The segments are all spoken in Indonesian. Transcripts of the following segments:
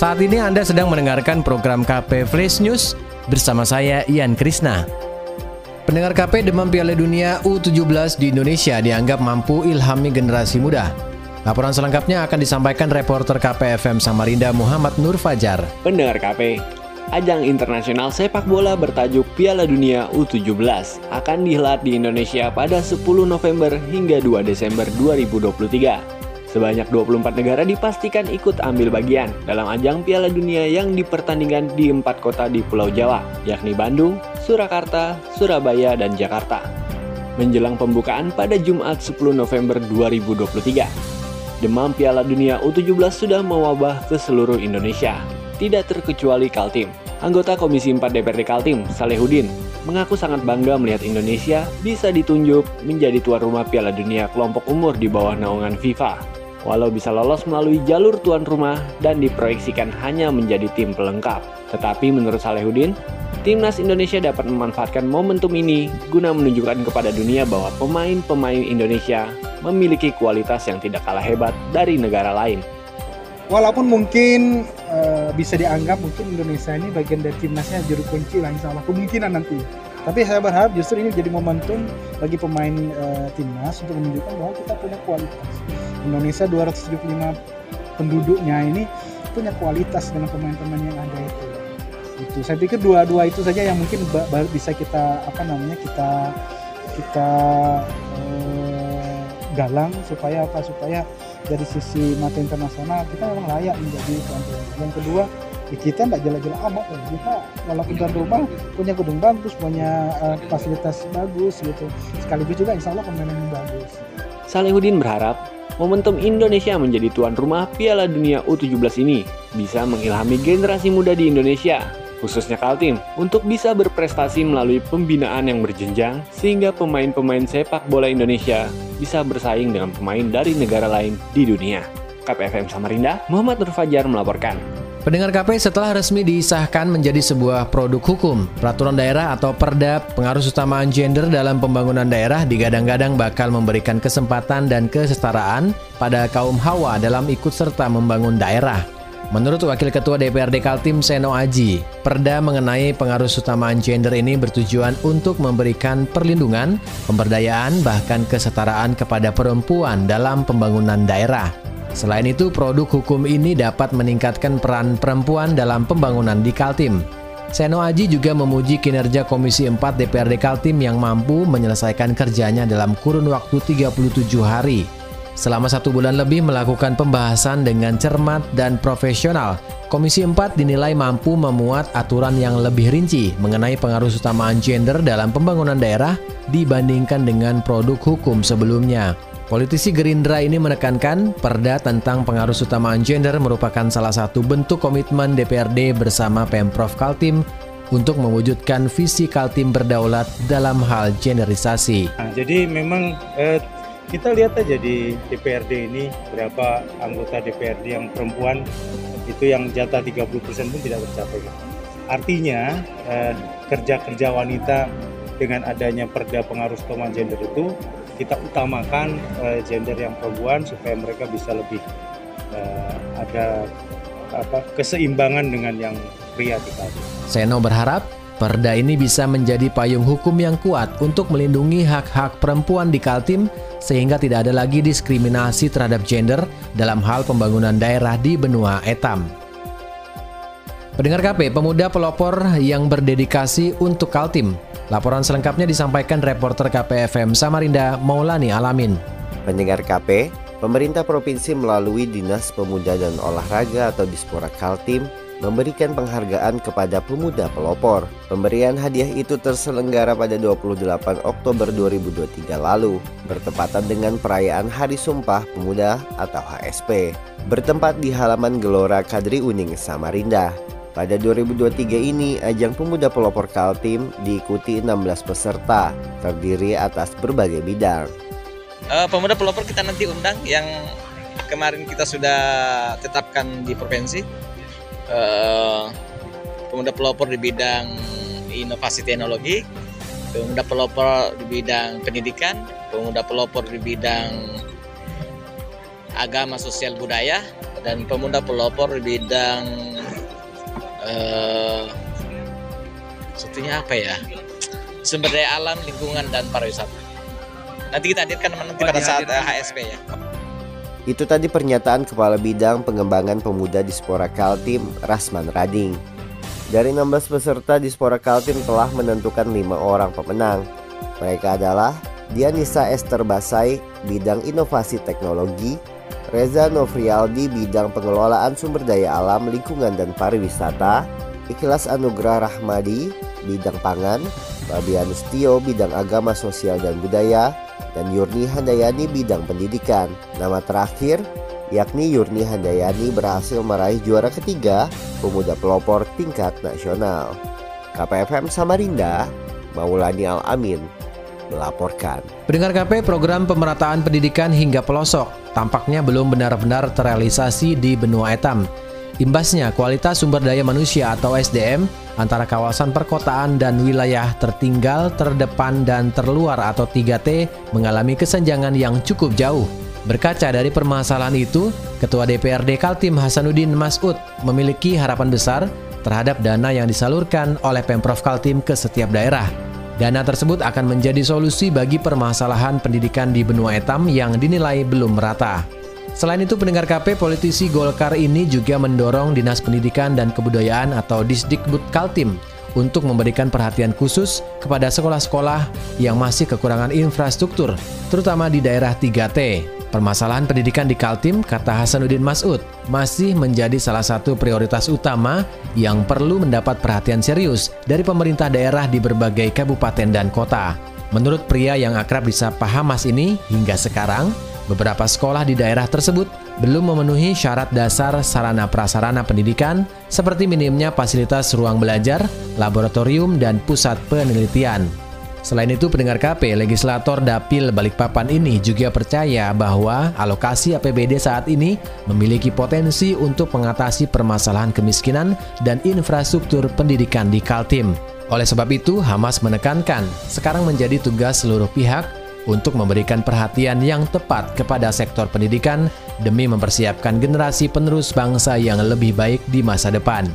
Saat ini Anda sedang mendengarkan program KP Flash News bersama saya Ian Krisna. Pendengar KP demam Piala Dunia U17 di Indonesia dianggap mampu ilhami generasi muda. Laporan selengkapnya akan disampaikan reporter KPFM Samarinda Muhammad Nur Fajar. Pendengar KP, ajang internasional sepak bola bertajuk Piala Dunia U17 akan dihelat di Indonesia pada 10 November hingga 2 Desember 2023. Sebanyak 24 negara dipastikan ikut ambil bagian dalam ajang Piala Dunia yang dipertandingkan di empat kota di Pulau Jawa, yakni Bandung, Surakarta, Surabaya, dan Jakarta. Menjelang pembukaan pada Jumat 10 November 2023, demam Piala Dunia U17 sudah mewabah ke seluruh Indonesia, tidak terkecuali Kaltim. Anggota Komisi 4 DPRD Kaltim, Salehudin, mengaku sangat bangga melihat Indonesia bisa ditunjuk menjadi tuan rumah Piala Dunia kelompok umur di bawah naungan FIFA walau bisa lolos melalui jalur tuan rumah dan diproyeksikan hanya menjadi tim pelengkap. Tetapi menurut Salehudin, Timnas Indonesia dapat memanfaatkan momentum ini guna menunjukkan kepada dunia bahwa pemain-pemain Indonesia memiliki kualitas yang tidak kalah hebat dari negara lain. Walaupun mungkin uh, bisa dianggap mungkin Indonesia ini bagian dari timnasnya juru kunci lah insya Allah kemungkinan nanti. Tapi saya berharap justru ini jadi momentum bagi pemain uh, timnas untuk menunjukkan bahwa kita punya kualitas. Indonesia 275 penduduknya ini punya kualitas dengan pemain-pemain yang ada itu. Itu saya pikir dua-dua itu saja yang mungkin bisa kita apa namanya kita kita eh, galang supaya apa? Supaya dari sisi mata internasional kita memang layak menjadi tuan yang kedua ya kita tidak jelas-jelas amat ya. kita walaupun tuan rumah punya gedung bagus punya uh, fasilitas bagus gitu sekaligus juga insya Allah pemain yang bagus Salehudin berharap momentum Indonesia menjadi tuan rumah Piala Dunia U17 ini bisa mengilhami generasi muda di Indonesia, khususnya Kaltim, untuk bisa berprestasi melalui pembinaan yang berjenjang sehingga pemain-pemain sepak bola Indonesia bisa bersaing dengan pemain dari negara lain di dunia. KPFM Samarinda, Muhammad Nur Fajar melaporkan. Pendengar KP setelah resmi disahkan menjadi sebuah produk hukum, peraturan daerah atau perda pengaruh utamaan gender dalam pembangunan daerah digadang-gadang bakal memberikan kesempatan dan kesetaraan pada kaum hawa dalam ikut serta membangun daerah. Menurut Wakil Ketua DPRD Kaltim Seno Aji, perda mengenai pengaruh utamaan gender ini bertujuan untuk memberikan perlindungan, pemberdayaan, bahkan kesetaraan kepada perempuan dalam pembangunan daerah. Selain itu, produk hukum ini dapat meningkatkan peran perempuan dalam pembangunan di Kaltim. Seno Aji juga memuji kinerja Komisi 4 DPRD Kaltim yang mampu menyelesaikan kerjanya dalam kurun waktu 37 hari. Selama satu bulan lebih melakukan pembahasan dengan cermat dan profesional, Komisi 4 dinilai mampu memuat aturan yang lebih rinci mengenai pengaruh utamaan gender dalam pembangunan daerah dibandingkan dengan produk hukum sebelumnya. Politisi Gerindra ini menekankan perda tentang pengaruh utamaan gender merupakan salah satu bentuk komitmen DPRD bersama Pemprov Kaltim untuk mewujudkan visi Kaltim berdaulat dalam hal generisasi. Nah, jadi memang eh, kita lihat aja di DPRD ini berapa anggota DPRD yang perempuan itu yang jatah 30% pun tidak tercapai. Artinya eh, kerja-kerja wanita dengan adanya perda pengaruh utama gender itu kita utamakan uh, gender yang perempuan supaya mereka bisa lebih uh, ada apa keseimbangan dengan yang pria kita. Seno berharap perda ini bisa menjadi payung hukum yang kuat untuk melindungi hak-hak perempuan di Kaltim sehingga tidak ada lagi diskriminasi terhadap gender dalam hal pembangunan daerah di benua Etam. Pendengar KP, pemuda pelopor yang berdedikasi untuk Kaltim Laporan selengkapnya disampaikan reporter KPFM Samarinda Maulani Alamin. Pendengar KP, pemerintah provinsi melalui Dinas Pemuda dan Olahraga atau Dispora Kaltim memberikan penghargaan kepada pemuda pelopor. Pemberian hadiah itu terselenggara pada 28 Oktober 2023 lalu, bertepatan dengan perayaan Hari Sumpah Pemuda atau HSP, bertempat di halaman Gelora Kadri Uning Samarinda. Pada 2023 ini, ajang pemuda pelopor Kaltim diikuti 16 peserta, terdiri atas berbagai bidang. Uh, pemuda pelopor kita nanti undang yang kemarin kita sudah tetapkan di provinsi. Uh, pemuda pelopor di bidang inovasi teknologi, pemuda pelopor di bidang pendidikan, pemuda pelopor di bidang agama sosial budaya, dan pemuda pelopor di bidang uh, apa ya sumber daya alam lingkungan dan pariwisata nanti kita hadirkan nanti oh, pada saat HSP ya itu tadi pernyataan Kepala Bidang Pengembangan Pemuda di Spora Kaltim, Rasman Rading. Dari 16 peserta di Spora Kaltim telah menentukan lima orang pemenang. Mereka adalah Dianisa Esther Basai, Bidang Inovasi Teknologi, Reza Novrialdi bidang pengelolaan sumber daya alam, lingkungan dan pariwisata, Ikhlas Anugrah Rahmadi bidang pangan, Fabianus Tio bidang agama sosial dan budaya, dan Yurni Handayani bidang pendidikan. Nama terakhir yakni Yurni Handayani berhasil meraih juara ketiga pemuda pelopor tingkat nasional. KPFM Samarinda, Maulani Al-Amin, melaporkan. Pendengar KP program pemerataan pendidikan hingga pelosok tampaknya belum benar-benar terrealisasi di benua etam. Imbasnya, kualitas sumber daya manusia atau SDM antara kawasan perkotaan dan wilayah tertinggal, terdepan, dan terluar atau 3T mengalami kesenjangan yang cukup jauh. Berkaca dari permasalahan itu, Ketua DPRD Kaltim Hasanuddin Masud memiliki harapan besar terhadap dana yang disalurkan oleh Pemprov Kaltim ke setiap daerah. Dana tersebut akan menjadi solusi bagi permasalahan pendidikan di benua etam yang dinilai belum merata. Selain itu, pendengar KP politisi Golkar ini juga mendorong Dinas Pendidikan dan Kebudayaan atau Disdikbud Kaltim untuk memberikan perhatian khusus kepada sekolah-sekolah yang masih kekurangan infrastruktur, terutama di daerah 3T. Permasalahan pendidikan di Kaltim, kata Hasanuddin Masud, masih menjadi salah satu prioritas utama yang perlu mendapat perhatian serius dari pemerintah daerah di berbagai kabupaten dan kota. Menurut pria yang akrab disapa Hamas ini, hingga sekarang, beberapa sekolah di daerah tersebut belum memenuhi syarat dasar sarana prasarana pendidikan seperti minimnya fasilitas ruang belajar, laboratorium, dan pusat penelitian. Selain itu, pendengar KP, legislator Dapil Balikpapan ini juga percaya bahwa alokasi APBD saat ini memiliki potensi untuk mengatasi permasalahan kemiskinan dan infrastruktur pendidikan di Kaltim. Oleh sebab itu, Hamas menekankan sekarang menjadi tugas seluruh pihak untuk memberikan perhatian yang tepat kepada sektor pendidikan demi mempersiapkan generasi penerus bangsa yang lebih baik di masa depan.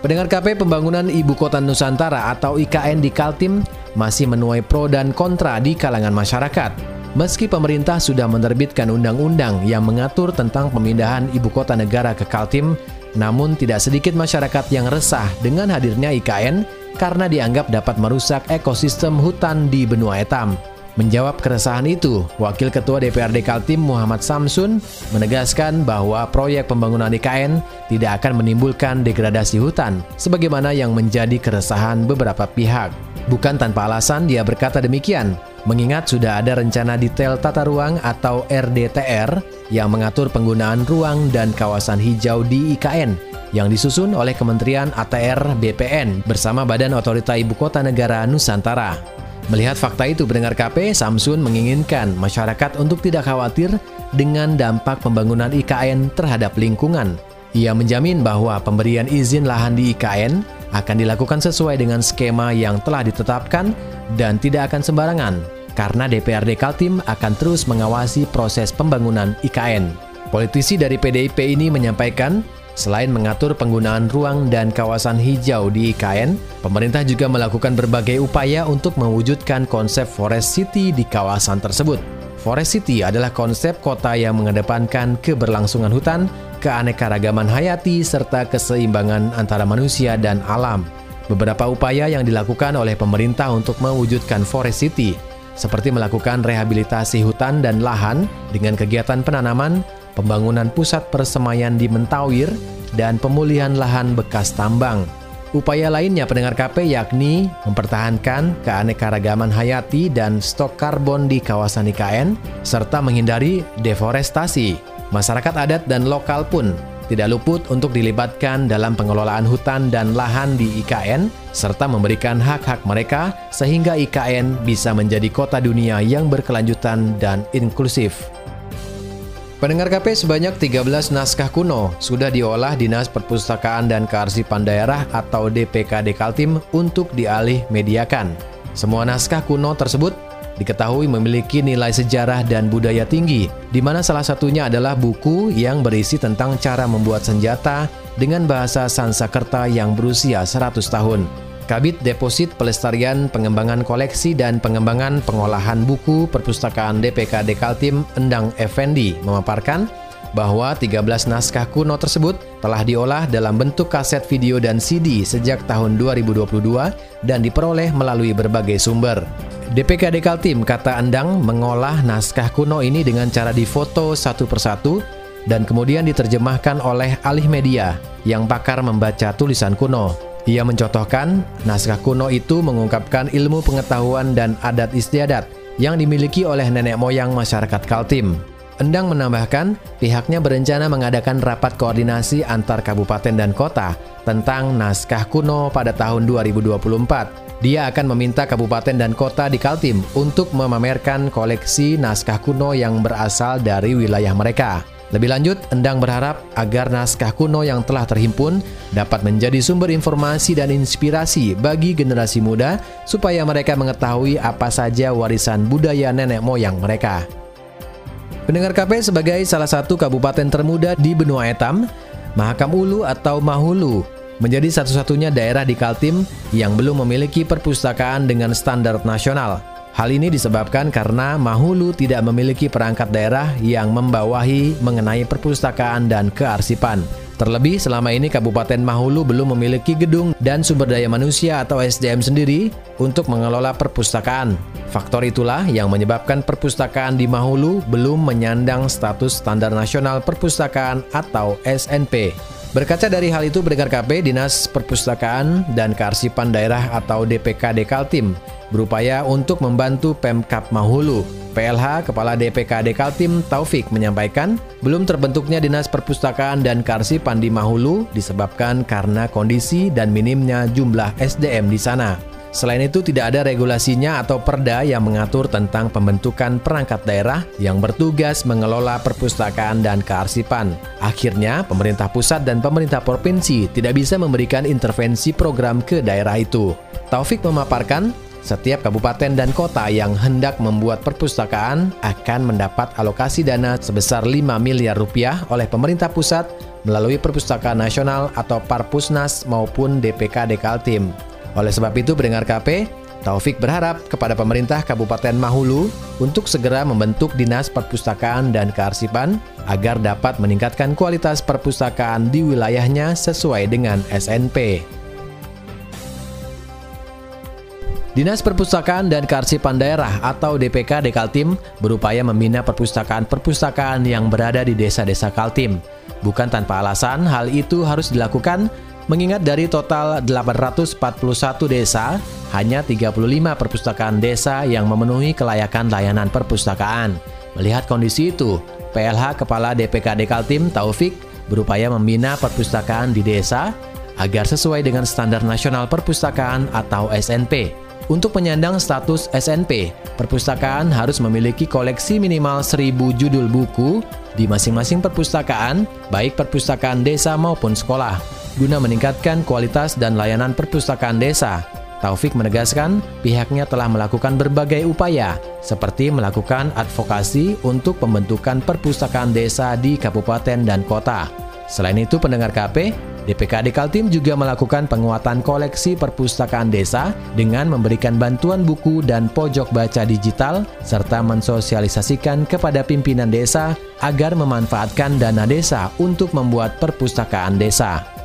Pendengar KP pembangunan Ibu Kota Nusantara atau IKN di Kaltim masih menuai pro dan kontra di kalangan masyarakat. Meski pemerintah sudah menerbitkan undang-undang yang mengatur tentang pemindahan ibu kota negara ke Kaltim, namun tidak sedikit masyarakat yang resah dengan hadirnya IKN karena dianggap dapat merusak ekosistem hutan di benua etam. Menjawab keresahan itu, Wakil Ketua DPRD Kaltim Muhammad Samsun menegaskan bahwa proyek pembangunan IKN tidak akan menimbulkan degradasi hutan, sebagaimana yang menjadi keresahan beberapa pihak. Bukan tanpa alasan dia berkata demikian, mengingat sudah ada rencana detail tata ruang atau RDTR yang mengatur penggunaan ruang dan kawasan hijau di IKN yang disusun oleh Kementerian ATR BPN bersama Badan Otorita Ibu Kota Negara Nusantara. Melihat fakta itu, pendengar KP, Samsun menginginkan masyarakat untuk tidak khawatir dengan dampak pembangunan IKN terhadap lingkungan. Ia menjamin bahwa pemberian izin lahan di IKN akan dilakukan sesuai dengan skema yang telah ditetapkan dan tidak akan sembarangan, karena DPRD Kaltim akan terus mengawasi proses pembangunan IKN. Politisi dari PDIP ini menyampaikan Selain mengatur penggunaan ruang dan kawasan hijau di IKN, pemerintah juga melakukan berbagai upaya untuk mewujudkan konsep Forest City di kawasan tersebut. Forest City adalah konsep kota yang mengedepankan keberlangsungan hutan, keanekaragaman hayati, serta keseimbangan antara manusia dan alam. Beberapa upaya yang dilakukan oleh pemerintah untuk mewujudkan Forest City, seperti melakukan rehabilitasi hutan dan lahan dengan kegiatan penanaman, pembangunan pusat persemaian di Mentawir, dan pemulihan lahan bekas tambang. Upaya lainnya pendengar KP yakni mempertahankan keanekaragaman hayati dan stok karbon di kawasan IKN, serta menghindari deforestasi. Masyarakat adat dan lokal pun tidak luput untuk dilibatkan dalam pengelolaan hutan dan lahan di IKN, serta memberikan hak-hak mereka sehingga IKN bisa menjadi kota dunia yang berkelanjutan dan inklusif. Pendengar KP sebanyak 13 naskah kuno sudah diolah Dinas Perpustakaan dan Kearsipan Daerah atau DPKD Kaltim untuk dialih mediakan. Semua naskah kuno tersebut diketahui memiliki nilai sejarah dan budaya tinggi, di mana salah satunya adalah buku yang berisi tentang cara membuat senjata dengan bahasa Sansakerta yang berusia 100 tahun. Kabit Deposit Pelestarian Pengembangan Koleksi dan Pengembangan Pengolahan Buku Perpustakaan DPKD Kaltim Endang Effendi memaparkan bahwa 13 naskah kuno tersebut telah diolah dalam bentuk kaset video dan CD sejak tahun 2022 dan diperoleh melalui berbagai sumber. DPKD Kaltim kata Endang mengolah naskah kuno ini dengan cara difoto satu persatu dan kemudian diterjemahkan oleh alih media yang pakar membaca tulisan kuno. Ia mencontohkan, naskah kuno itu mengungkapkan ilmu pengetahuan dan adat istiadat yang dimiliki oleh nenek moyang masyarakat Kaltim. Endang menambahkan, pihaknya berencana mengadakan rapat koordinasi antar kabupaten dan kota tentang naskah kuno pada tahun 2024. Dia akan meminta kabupaten dan kota di Kaltim untuk memamerkan koleksi naskah kuno yang berasal dari wilayah mereka. Lebih lanjut, Endang berharap agar naskah kuno yang telah terhimpun dapat menjadi sumber informasi dan inspirasi bagi generasi muda supaya mereka mengetahui apa saja warisan budaya nenek moyang mereka. Pendengar KP sebagai salah satu kabupaten termuda di benua Etam, Mahakam Ulu atau Mahulu menjadi satu-satunya daerah di Kaltim yang belum memiliki perpustakaan dengan standar nasional. Hal ini disebabkan karena Mahulu tidak memiliki perangkat daerah yang membawahi mengenai perpustakaan dan kearsipan. Terlebih selama ini Kabupaten Mahulu belum memiliki gedung dan sumber daya manusia atau SDM sendiri untuk mengelola perpustakaan. Faktor itulah yang menyebabkan perpustakaan di Mahulu belum menyandang status standar nasional perpustakaan atau SNP. Berkaca dari hal itu, Berdengar KP, Dinas Perpustakaan dan Kearsipan Daerah atau DPKD Kaltim berupaya untuk membantu Pemkap Mahulu. PLH Kepala DPKD Kaltim Taufik menyampaikan, belum terbentuknya Dinas Perpustakaan dan Kearsipan di Mahulu disebabkan karena kondisi dan minimnya jumlah SDM di sana. Selain itu, tidak ada regulasinya atau perda yang mengatur tentang pembentukan perangkat daerah yang bertugas mengelola perpustakaan dan kearsipan. Akhirnya, pemerintah pusat dan pemerintah provinsi tidak bisa memberikan intervensi program ke daerah itu. Taufik memaparkan, setiap kabupaten dan kota yang hendak membuat perpustakaan akan mendapat alokasi dana sebesar 5 miliar rupiah oleh pemerintah pusat melalui Perpustakaan Nasional atau Parpusnas maupun DPKD Kaltim. Oleh sebab itu, pendengar KP, Taufik berharap kepada pemerintah Kabupaten Mahulu untuk segera membentuk Dinas Perpustakaan dan Kearsipan agar dapat meningkatkan kualitas perpustakaan di wilayahnya sesuai dengan SNP. Dinas Perpustakaan dan Kearsipan Daerah atau DPK Dekaltim berupaya membina perpustakaan-perpustakaan yang berada di desa-desa Kaltim. Bukan tanpa alasan, hal itu harus dilakukan Mengingat dari total 841 desa, hanya 35 perpustakaan desa yang memenuhi kelayakan layanan perpustakaan. Melihat kondisi itu, PLH Kepala DPKD Kaltim Taufik berupaya membina perpustakaan di desa agar sesuai dengan standar nasional perpustakaan atau SNP. Untuk penyandang status SNP, perpustakaan harus memiliki koleksi minimal 1000 judul buku di masing-masing perpustakaan, baik perpustakaan desa maupun sekolah guna meningkatkan kualitas dan layanan perpustakaan desa. Taufik menegaskan pihaknya telah melakukan berbagai upaya, seperti melakukan advokasi untuk pembentukan perpustakaan desa di kabupaten dan kota. Selain itu, pendengar KP, DPKD Kaltim juga melakukan penguatan koleksi perpustakaan desa dengan memberikan bantuan buku dan pojok baca digital serta mensosialisasikan kepada pimpinan desa agar memanfaatkan dana desa untuk membuat perpustakaan desa.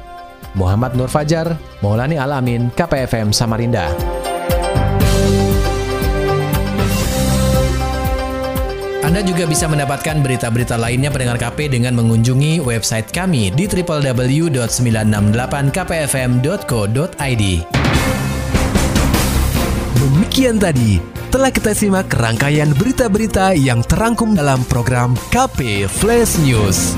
Muhammad Nur Fajar, Maulani Alamin, KPFM Samarinda. Anda juga bisa mendapatkan berita-berita lainnya pendengar KP dengan mengunjungi website kami di www.968kpfm.co.id. Demikian tadi telah kita simak rangkaian berita-berita yang terangkum dalam program KP Flash News.